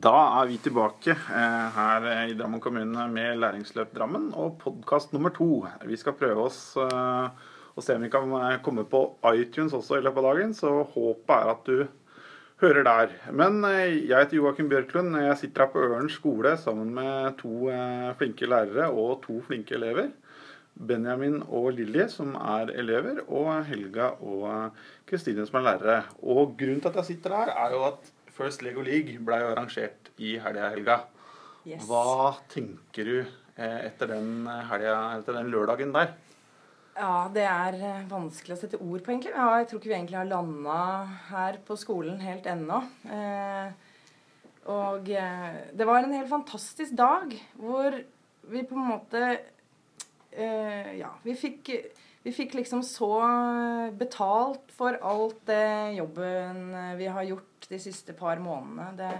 Da er vi tilbake eh, her i Drammen kommune med Læringsløp Drammen og podkast nummer to. Vi skal prøve oss eh, og se om vi kan eh, komme på iTunes også i løpet av dagen. Så håpet er at du hører der. Men eh, jeg heter Joakim Bjørklund. Jeg sitter her på Øren skole sammen med to eh, flinke lærere og to flinke elever. Benjamin og Lilje, som er elever, og Helga og eh, Kristine, som er lærere. Og grunnen til at jeg sitter her, er jo at First Lego League ble jo arrangert i helga, Helga. Yes. Hva tenker du eh, etter den, helga, etter den lørdagen der? Ja, det er eh, vanskelig å sette ord på, egentlig. Ja, jeg tror ikke vi egentlig har landa her på skolen helt ennå. Eh, og eh, det var en helt fantastisk dag hvor vi på en måte eh, Ja, vi fikk, vi fikk liksom så betalt for alt det jobben vi har gjort de siste par månedene. Det,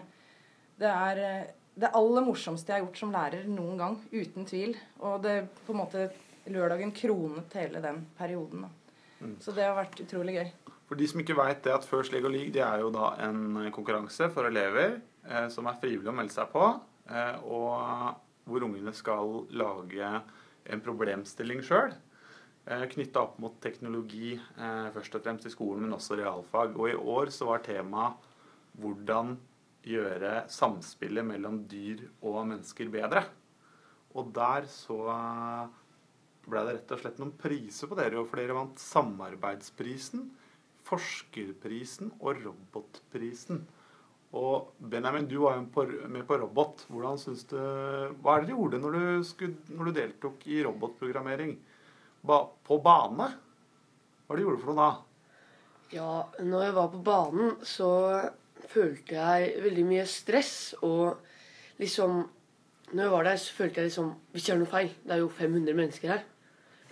det er eh, det aller morsomste jeg har gjort som lærer noen gang. Uten tvil. Og det på en måte lørdagen kronet hele den perioden. Da. Så det har vært utrolig gøy. For de som ikke vet det at First og League det er jo da en konkurranse for elever eh, som er frivillig å melde seg på, eh, og hvor ungene skal lage en problemstilling sjøl. Eh, Knytta opp mot teknologi, eh, først og fremst i skolen, men også realfag. Og i år så var temaet hvordan gjøre samspillet mellom dyr og mennesker bedre. Og der så ble det rett og slett noen priser på dere, for dere vant Samarbeidsprisen, Forskerprisen og Robotprisen. Og Benjamin, du var jo med på robot. Hvordan synes du, Hva er det du gjorde når du, skulle, når du deltok i robotprogrammering? Ba, på bane? Hva er det du gjorde for noe da? Ja, når jeg var på banen, så følte jeg veldig mye stress. Og liksom Når jeg var der, så følte jeg liksom Hvis jeg gjør noe feil Det er jo 500 mennesker her.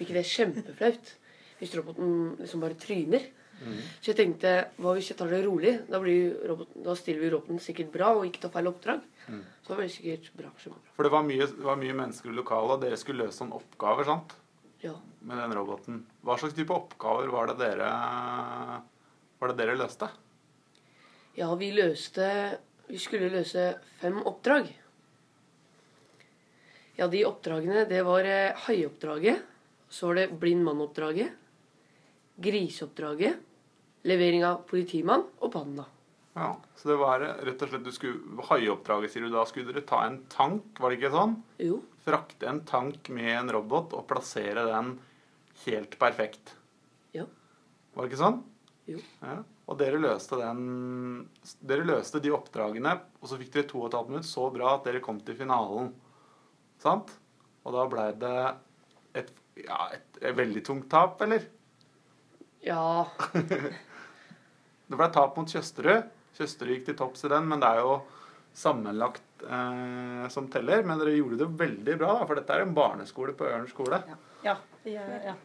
Ikke det kjempeflaut? Hvis roboten liksom bare tryner. Mm. Så jeg tenkte hva hvis jeg tar det rolig? Da, blir roboten, da stiller vi roboten sikkert bra og ikke tar feil oppdrag. Mm. Så det blir sikkert bra. For det var mye, var mye mennesker i lokalet, og dere skulle løse noen oppgaver, sant? Ja. Med den roboten. Hva slags type oppgaver var det dere, var det dere løste? ja, vi løste Vi skulle løse fem oppdrag. Ja, de oppdragene, det var eh, haioppdraget. Så var det blind mann-oppdraget. Griseoppdraget. Levering av politimann og panda. Ja, Så det var rett og slett du skulle, Haioppdraget, sier du da. Skulle dere ta en tank, var det ikke sånn? Jo. Frakte en tank med en robot og plassere den helt perfekt. Ja. Var det ikke sånn? Jo. Ja. Og dere løste den Dere løste de oppdragene, og så fikk dere to og et halvt minutt så bra at dere kom til finalen. Sant? Og da blei det et, ja, et, et veldig tungt tap, eller? Ja. Det ble tap mot Tjøsterud. Tjøsterud gikk til topps i den, men det er jo sammenlagt eh, som teller. Men dere gjorde det veldig bra, da, for dette er en barneskole på Ørn skole. Ja. det gjør ja.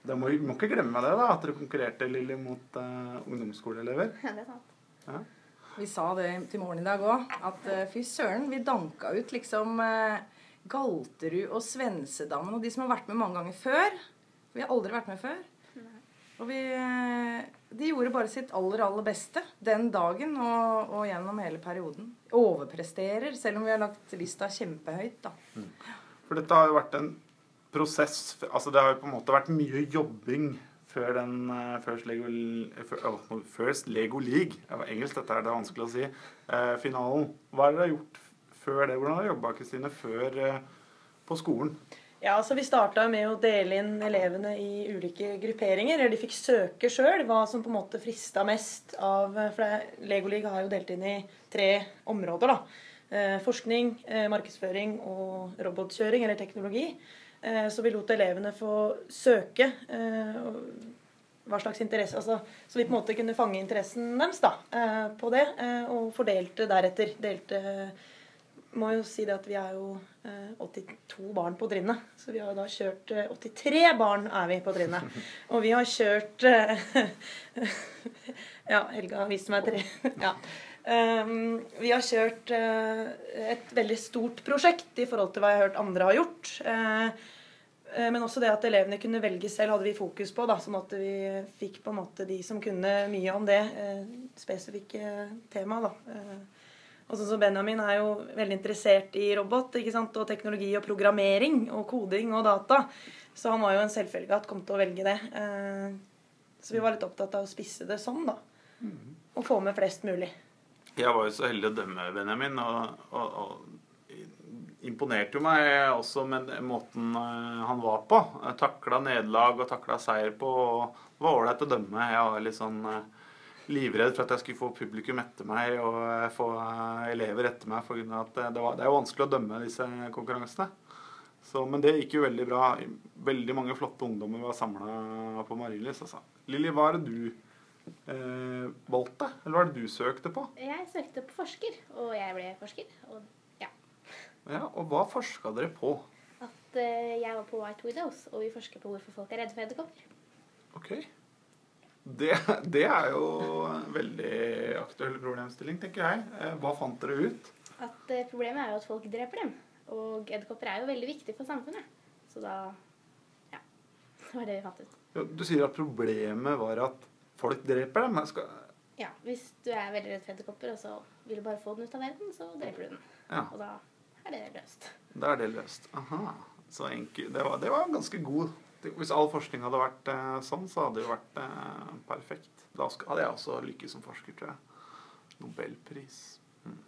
Da må, må ikke glemme det, da, at dere konkurrerte Lilly, mot eh, ungdomsskoleelever. Ja, det er sant. Ja. Vi sa det til morgen i dag òg, at eh, fy søren, vi danka ut liksom eh, Galterud og Svensedammen og de som har vært med mange ganger før. Vi har aldri vært med før. Og vi, eh, de gjorde bare sitt aller, aller beste den dagen og, og gjennom hele perioden. Overpresterer, selv om vi har lagt lista kjempehøyt, da. For dette har jo vært en prosess Altså det har jo på en måte vært mye jobbing før den eh, First Lego, oh, First Lego League det var Engelsk, dette er det vanskelig å si. eh, finalen. Hva har dere gjort før det? Hvordan har dere jobba, Kristine, før eh, på skolen? Ja, så Vi starta med å dele inn elevene i ulike grupperinger. eller De fikk søke sjøl hva som på en måte frista mest av For Legoliga har jo delt inn i tre områder. da. Eh, forskning, eh, markedsføring og robotkjøring, eller teknologi. Eh, så vi lot elevene få søke hva slags interesse altså, Så vi på en måte kunne fange interessen deres da, på det, og fordelte deretter. Delte må jo si det at vi er jo eh, 82 barn på trinnet. Så vi har da kjørt eh, 83 barn er vi på trinnet. Og vi har kjørt eh, Ja, Helga viste meg tre. ja. Um, vi har kjørt eh, et veldig stort prosjekt i forhold til hva jeg har hørt andre har gjort. Eh, eh, men også det at elevene kunne velge selv, hadde vi fokus på. Da, sånn at vi fikk på en måte de som kunne mye om det eh, spesifikke temaet. Og sånn som Benjamin er jo veldig interessert i robot ikke sant? og teknologi og programmering og koding og data. Så han var jo en selvfølge at kom til å velge det. Eh, så vi var litt opptatt av å spisse det sånn, da. Og få med flest mulig. Jeg var jo så heldig å dømme Benjamin, og, og, og imponerte jo meg også med måten eh, han var på. Takla nederlag og takla seier på. og var ålreit å dømme. Jeg var litt sånn eh, livredd for at jeg skulle få publikum etter meg og eh, få elever etter meg. For at det, var, det er jo vanskelig å dømme disse konkurransene. Så, men det gikk jo veldig bra. Veldig mange flotte ungdommer var samla på Marienlyst. Altså. Lilly, hva er det du eh, valgte? Eller hva er det du søkte på? Jeg søkte på forsker, og jeg ble forsker. Og ja. Ja, Og hva forska dere på? At eh, jeg var på White Widows, og vi forsker på hvorfor folk er redde for edderkopper. Ok. Det, det er jo en veldig aktuell problemstilling, tenker jeg. Eh, Hva fant dere ut? At eh, problemet er jo at folk dreper dem. Og edderkopper er jo veldig viktig for samfunnet. Så da Ja. Det var det vi fant ut. Ja, Du sier at problemet var at folk dreper dem. Skal, Ja, Hvis du er veldig redd for edderkopper, og så vil du bare få den ut av verden, så dreper du den. ja, Og da er det løst. da er det løst. Aha. Så enkelt. Det var, det var ganske god. Hvis all forskning hadde vært eh, sånn, så hadde det jo vært eh, perfekt. Da hadde jeg også lykkes som forsker, tror jeg. Nobelpris. Mm.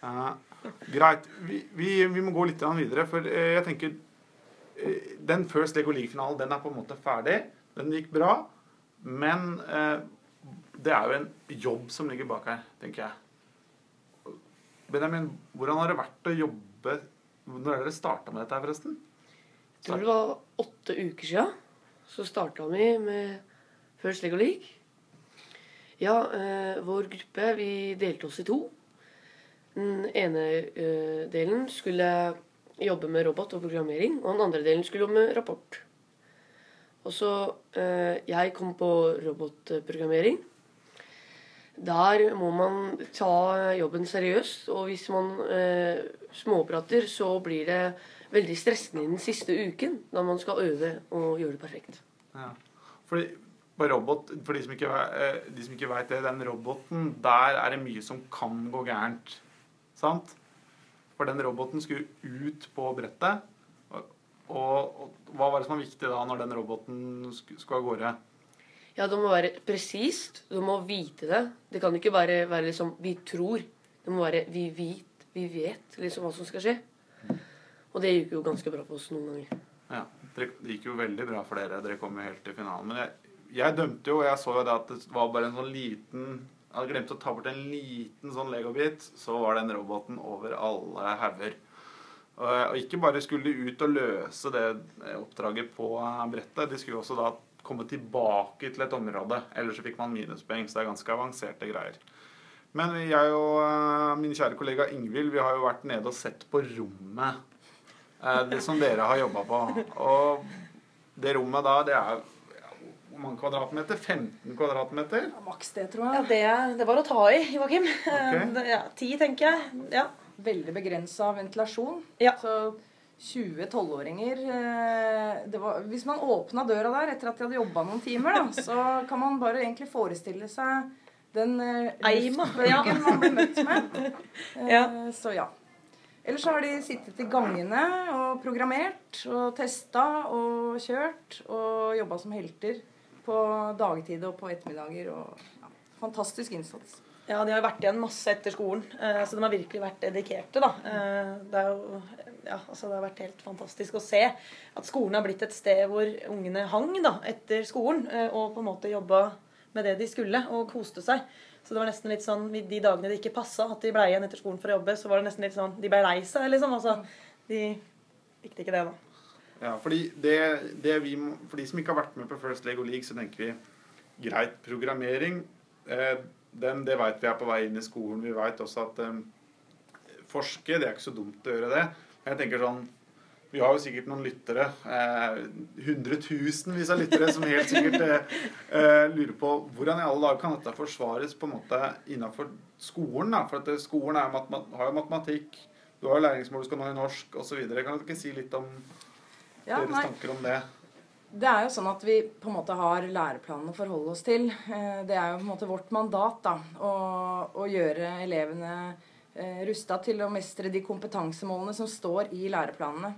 Uh, greit. Vi, vi, vi må gå litt videre, for jeg tenker Den First Lego League-finalen den er på en måte ferdig. Den gikk bra. Men uh, det er jo en jobb som ligger bak her, tenker jeg. Benjamin, hvordan har det vært å jobbe Når er dere starta med dette her, forresten? Jeg tror det var åtte uker siden. Så starta vi med First Lego League. Ja, eh, vår gruppe vi delte oss i to. Den ene eh, delen skulle jobbe med robot og programmering, og den andre delen skulle jobbe med rapport. Og så eh, Jeg kom på robotprogrammering. Der må man ta jobben seriøst, og hvis man eh, småprater, så blir det veldig stressende i den siste uken, da man skal øve og gjøre det perfekt. Ja. Fordi robot, for de som ikke, eh, de som ikke vet det, den roboten, der er det mye som kan gå gærent. Sant? For den roboten skulle ut på brettet. Og, og, og hva var det som var viktig da når den roboten skulle av gårde? Ja, det må være presist. Du må vite det. Det kan ikke bare være liksom 'vi tror'. Det må være 'vi vet', vi vet liksom hva som skal skje. Og det gikk jo ganske bra for oss noen ganger. Ja, Det gikk jo veldig bra for dere. Dere kom jo helt til finalen. Men jeg, jeg dømte jo, og jeg så jo det at det var bare en sånn liten Jeg hadde glemt å ta bort en liten sånn legobit, så var den roboten over alle hauger. Og, ikke bare skulle de ut og løse det oppdraget på eh, brettet, de skulle også da komme tilbake til et område. Ellers så fikk man minuspoeng, så det er ganske avanserte greier. Men jeg og eh, min kjære kollega Ingvild, vi har jo vært nede og sett på rommet det som dere har jobba på. Og det rommet da, det er hvor mange kvadratmeter? 15 kvadratmeter? Ja, Maks det, tror jeg. Ja, det, det var å ta i, Joakim. Okay. Ja, Ti, tenker jeg. Ja. Veldig begrensa ventilasjon. Ja. Så 20 tolvåringer eh, det var- Hvis man åpna døra der etter at de hadde jobba noen timer, da, så kan man bare egentlig forestille seg den eh, Eima, luftbølgen man blir møtt med. Eh, Ja. Så ja. Ellers så har de sittet i gangene og programmert og testa og kjørt og jobba som helter på dagtid og på ettermiddager. Og, ja, fantastisk innsats. Ja, de har vært igjen masse etter skolen, eh, så de har virkelig vært dedikerte. da. Eh, Det, jo, ja, altså det har vært helt fantastisk å se at skolen har blitt et sted hvor ungene hang da, etter skolen eh, og på en måte jobba med det de skulle, og koste seg. Så det var nesten litt sånn, De dagene det ikke passa at de ble igjen etter skolen for å jobbe, så var det nesten litt sånn, de ble lei seg. liksom. Altså, De likte ikke det, da. Ja, fordi det, det vi, For de som ikke har vært med på First Lego League, så tenker vi greit programmering. Eh, den, det vet vi er på vei inn i skolen. Vi vet også at eh, forske, det er ikke så dumt å gjøre det. Jeg tenker sånn Vi har jo sikkert noen lyttere, eh, hundretusenvis av lyttere, som helt sikkert eh, eh, lurer på hvordan i alle dager kan dette forsvares på en måte innenfor skolen. da, For at skolen er har jo matematikk, du har jo læringsmål du skal nå i norsk osv. Kan du ikke si litt om Ja, deres nei, tanker om det? Det er jo sånn at vi på en måte har læreplanene å forholde oss til. Eh, Det er jo på en måte vårt mandat da, å, å gjøre elevene eh, rusta til å mestre de kompetansemålene som står i læreplanene.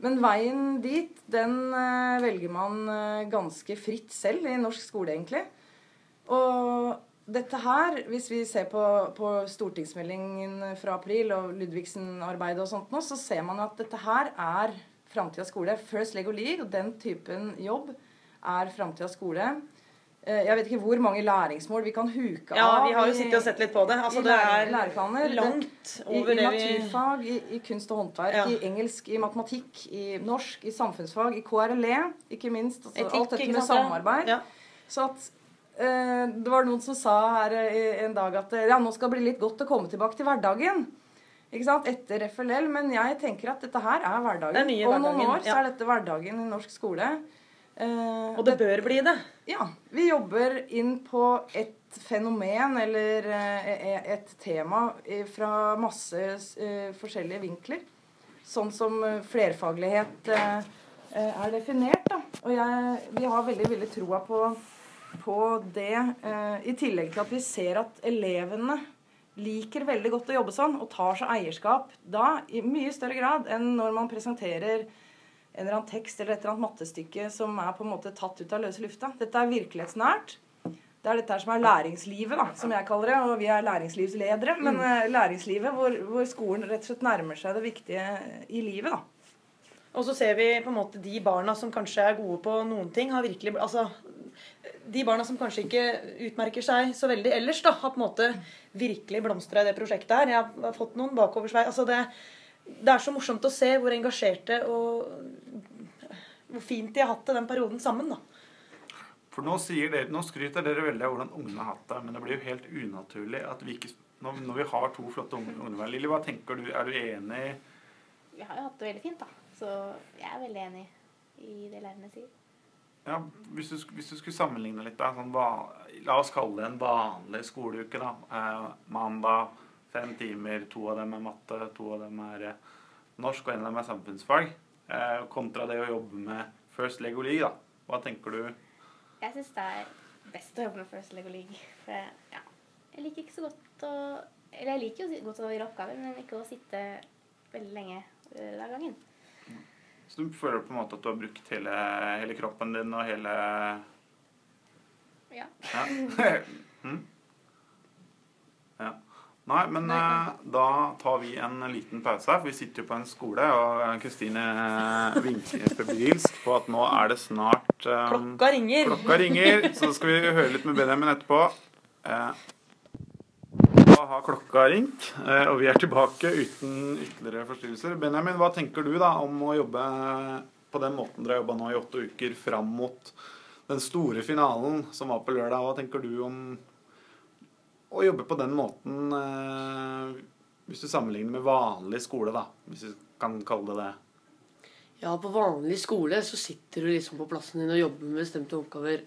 Men veien dit, den eh, velger man eh, ganske fritt selv i norsk skole, egentlig. Og dette her, hvis vi ser på, på stortingsmeldingen fra april og Ludvigsen-arbeidet og sånt nå, så ser man at dette her er framtidas skole. First Lego League og den typen jobb er framtidas skole. Eh, Jeg vet ikke hvor mange læringsmål vi kan huke av. Ja, vi har jo sittet og sett litt på det. Altså, i det er langt I, over det vi naturfag, i, i kunst og håndverk, Ja. i engelsk, i matematikk, i norsk, i samfunnsfag, i KRLE, ikke minst. Altså, Etikk, alt dette med samarbeid. Ja. Så at eh, Det var noen som sa her eh, en dag at eh, ja, nå skal det bli litt godt å komme tilbake til hverdagen. Ikke sant? Etter FLL. Men jeg tenker at dette her er hverdagen. Er Om noen hverdagen, ja. så er dette hverdagen i norsk skole. Eh, Og det bør bli det. ja, vi jobber inn på et fenomen eller eh, et tema fra masse eh, forskjellige vinkler. Sånn som flerfaglighet er definert. Da. Og jeg, vi har veldig, veldig troa på, på det. I tillegg til at vi ser at elevene liker veldig godt å jobbe sånn og tar seg eierskap da i mye større grad enn når man presenterer en eller annen tekst eller et eller annet mattestykke som er på en måte tatt ut av løse lufta. Dette er virkelighetsnært. Det er dette her som er læringslivet, da, som jeg kaller det. Og vi er læringslivsledere. Men mm. læringslivet hvor, hvor skolen rett og slett nærmer seg det viktige i livet, da. Og så ser vi på en måte de barna som kanskje er gode på noen ting, har virkelig Altså de barna som kanskje ikke utmerker seg så veldig ellers, da, har på en måte virkelig blomstra i det prosjektet her. Jeg har fått noen bakoversvei. Altså det, det er så morsomt å se hvor engasjerte og hvor fint de har hatt det den perioden sammen, da. For nå, sier dere, nå skryter dere veldig av hvordan ungene har hatt det, men det blir jo helt unaturlig at vi ikke når, når vi har to flotte unge- ungdommer. Lilly, hva tenker du? Er du enig? Vi har jo hatt det veldig fint, da. Så jeg er veldig enig i det lærerne sier. Ja, hvis, du, hvis du skulle sammenligne litt, da, sånn, la oss kalle det en vanlig skoleuke. da. Eh, mandag fem timer, to av dem er matte, to av dem er eh, norsk, og en av dem er samfunnsfag. Eh, kontra det å jobbe med First Lego League. da. Hva tenker du? Jeg syns det er best å jobbe med First Lego League. For jeg, ja, jeg liker ikke så godt å Eller jeg liker jo godt å gjøre oppgaver, men ikke å sitte veldig lenge av hver gangen. Så du føler på en måte at du har brukt hele, hele kroppen din og hele Ja. Ja. mm. Nei, men eh, da tar vi en liten pause her, for vi sitter jo på en skole, og eh, Kristine vinker febrilsk på at nå er det snart um, Klokka ringer. Klokka ringer, så skal vi høre litt med Benjamin etterpå. Eh, da har klokka ringt, eh, og vi er tilbake uten ytterligere forstyrrelser. Benjamin, hva tenker du da om å jobbe på den måten dere har jobba nå i åtte uker fram mot den store finalen som var på lørdag? Hva tenker du om å jobbe på den måten eh, hvis du sammenligner med vanlig skole, da? Hvis du kan kalle det det. Ja, på vanlig skole så sitter du liksom på plassen din og jobber med bestemte oppgaver.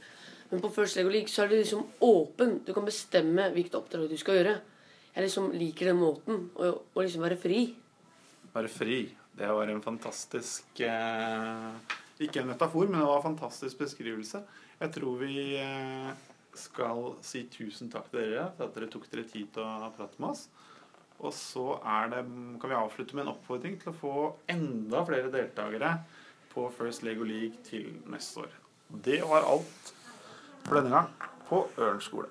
Men på First Lego League så er du liksom åpen. Du kan bestemme hvilket oppdrag du skal gjøre. Jeg liksom liker den måten. Å å liksom være fri. Være fri. Det var en fantastisk eh, Ikke en metafor, men det var en fantastisk beskrivelse. Jeg tror vi eh, skal si tusen takk til dere for at dere tok dere tid til å prate med oss. Og så det, kan vi avslutte med en oppfordring til å få enda flere deltakere på First Lego League til neste år. Det var alt for denne gang på Ørn skole.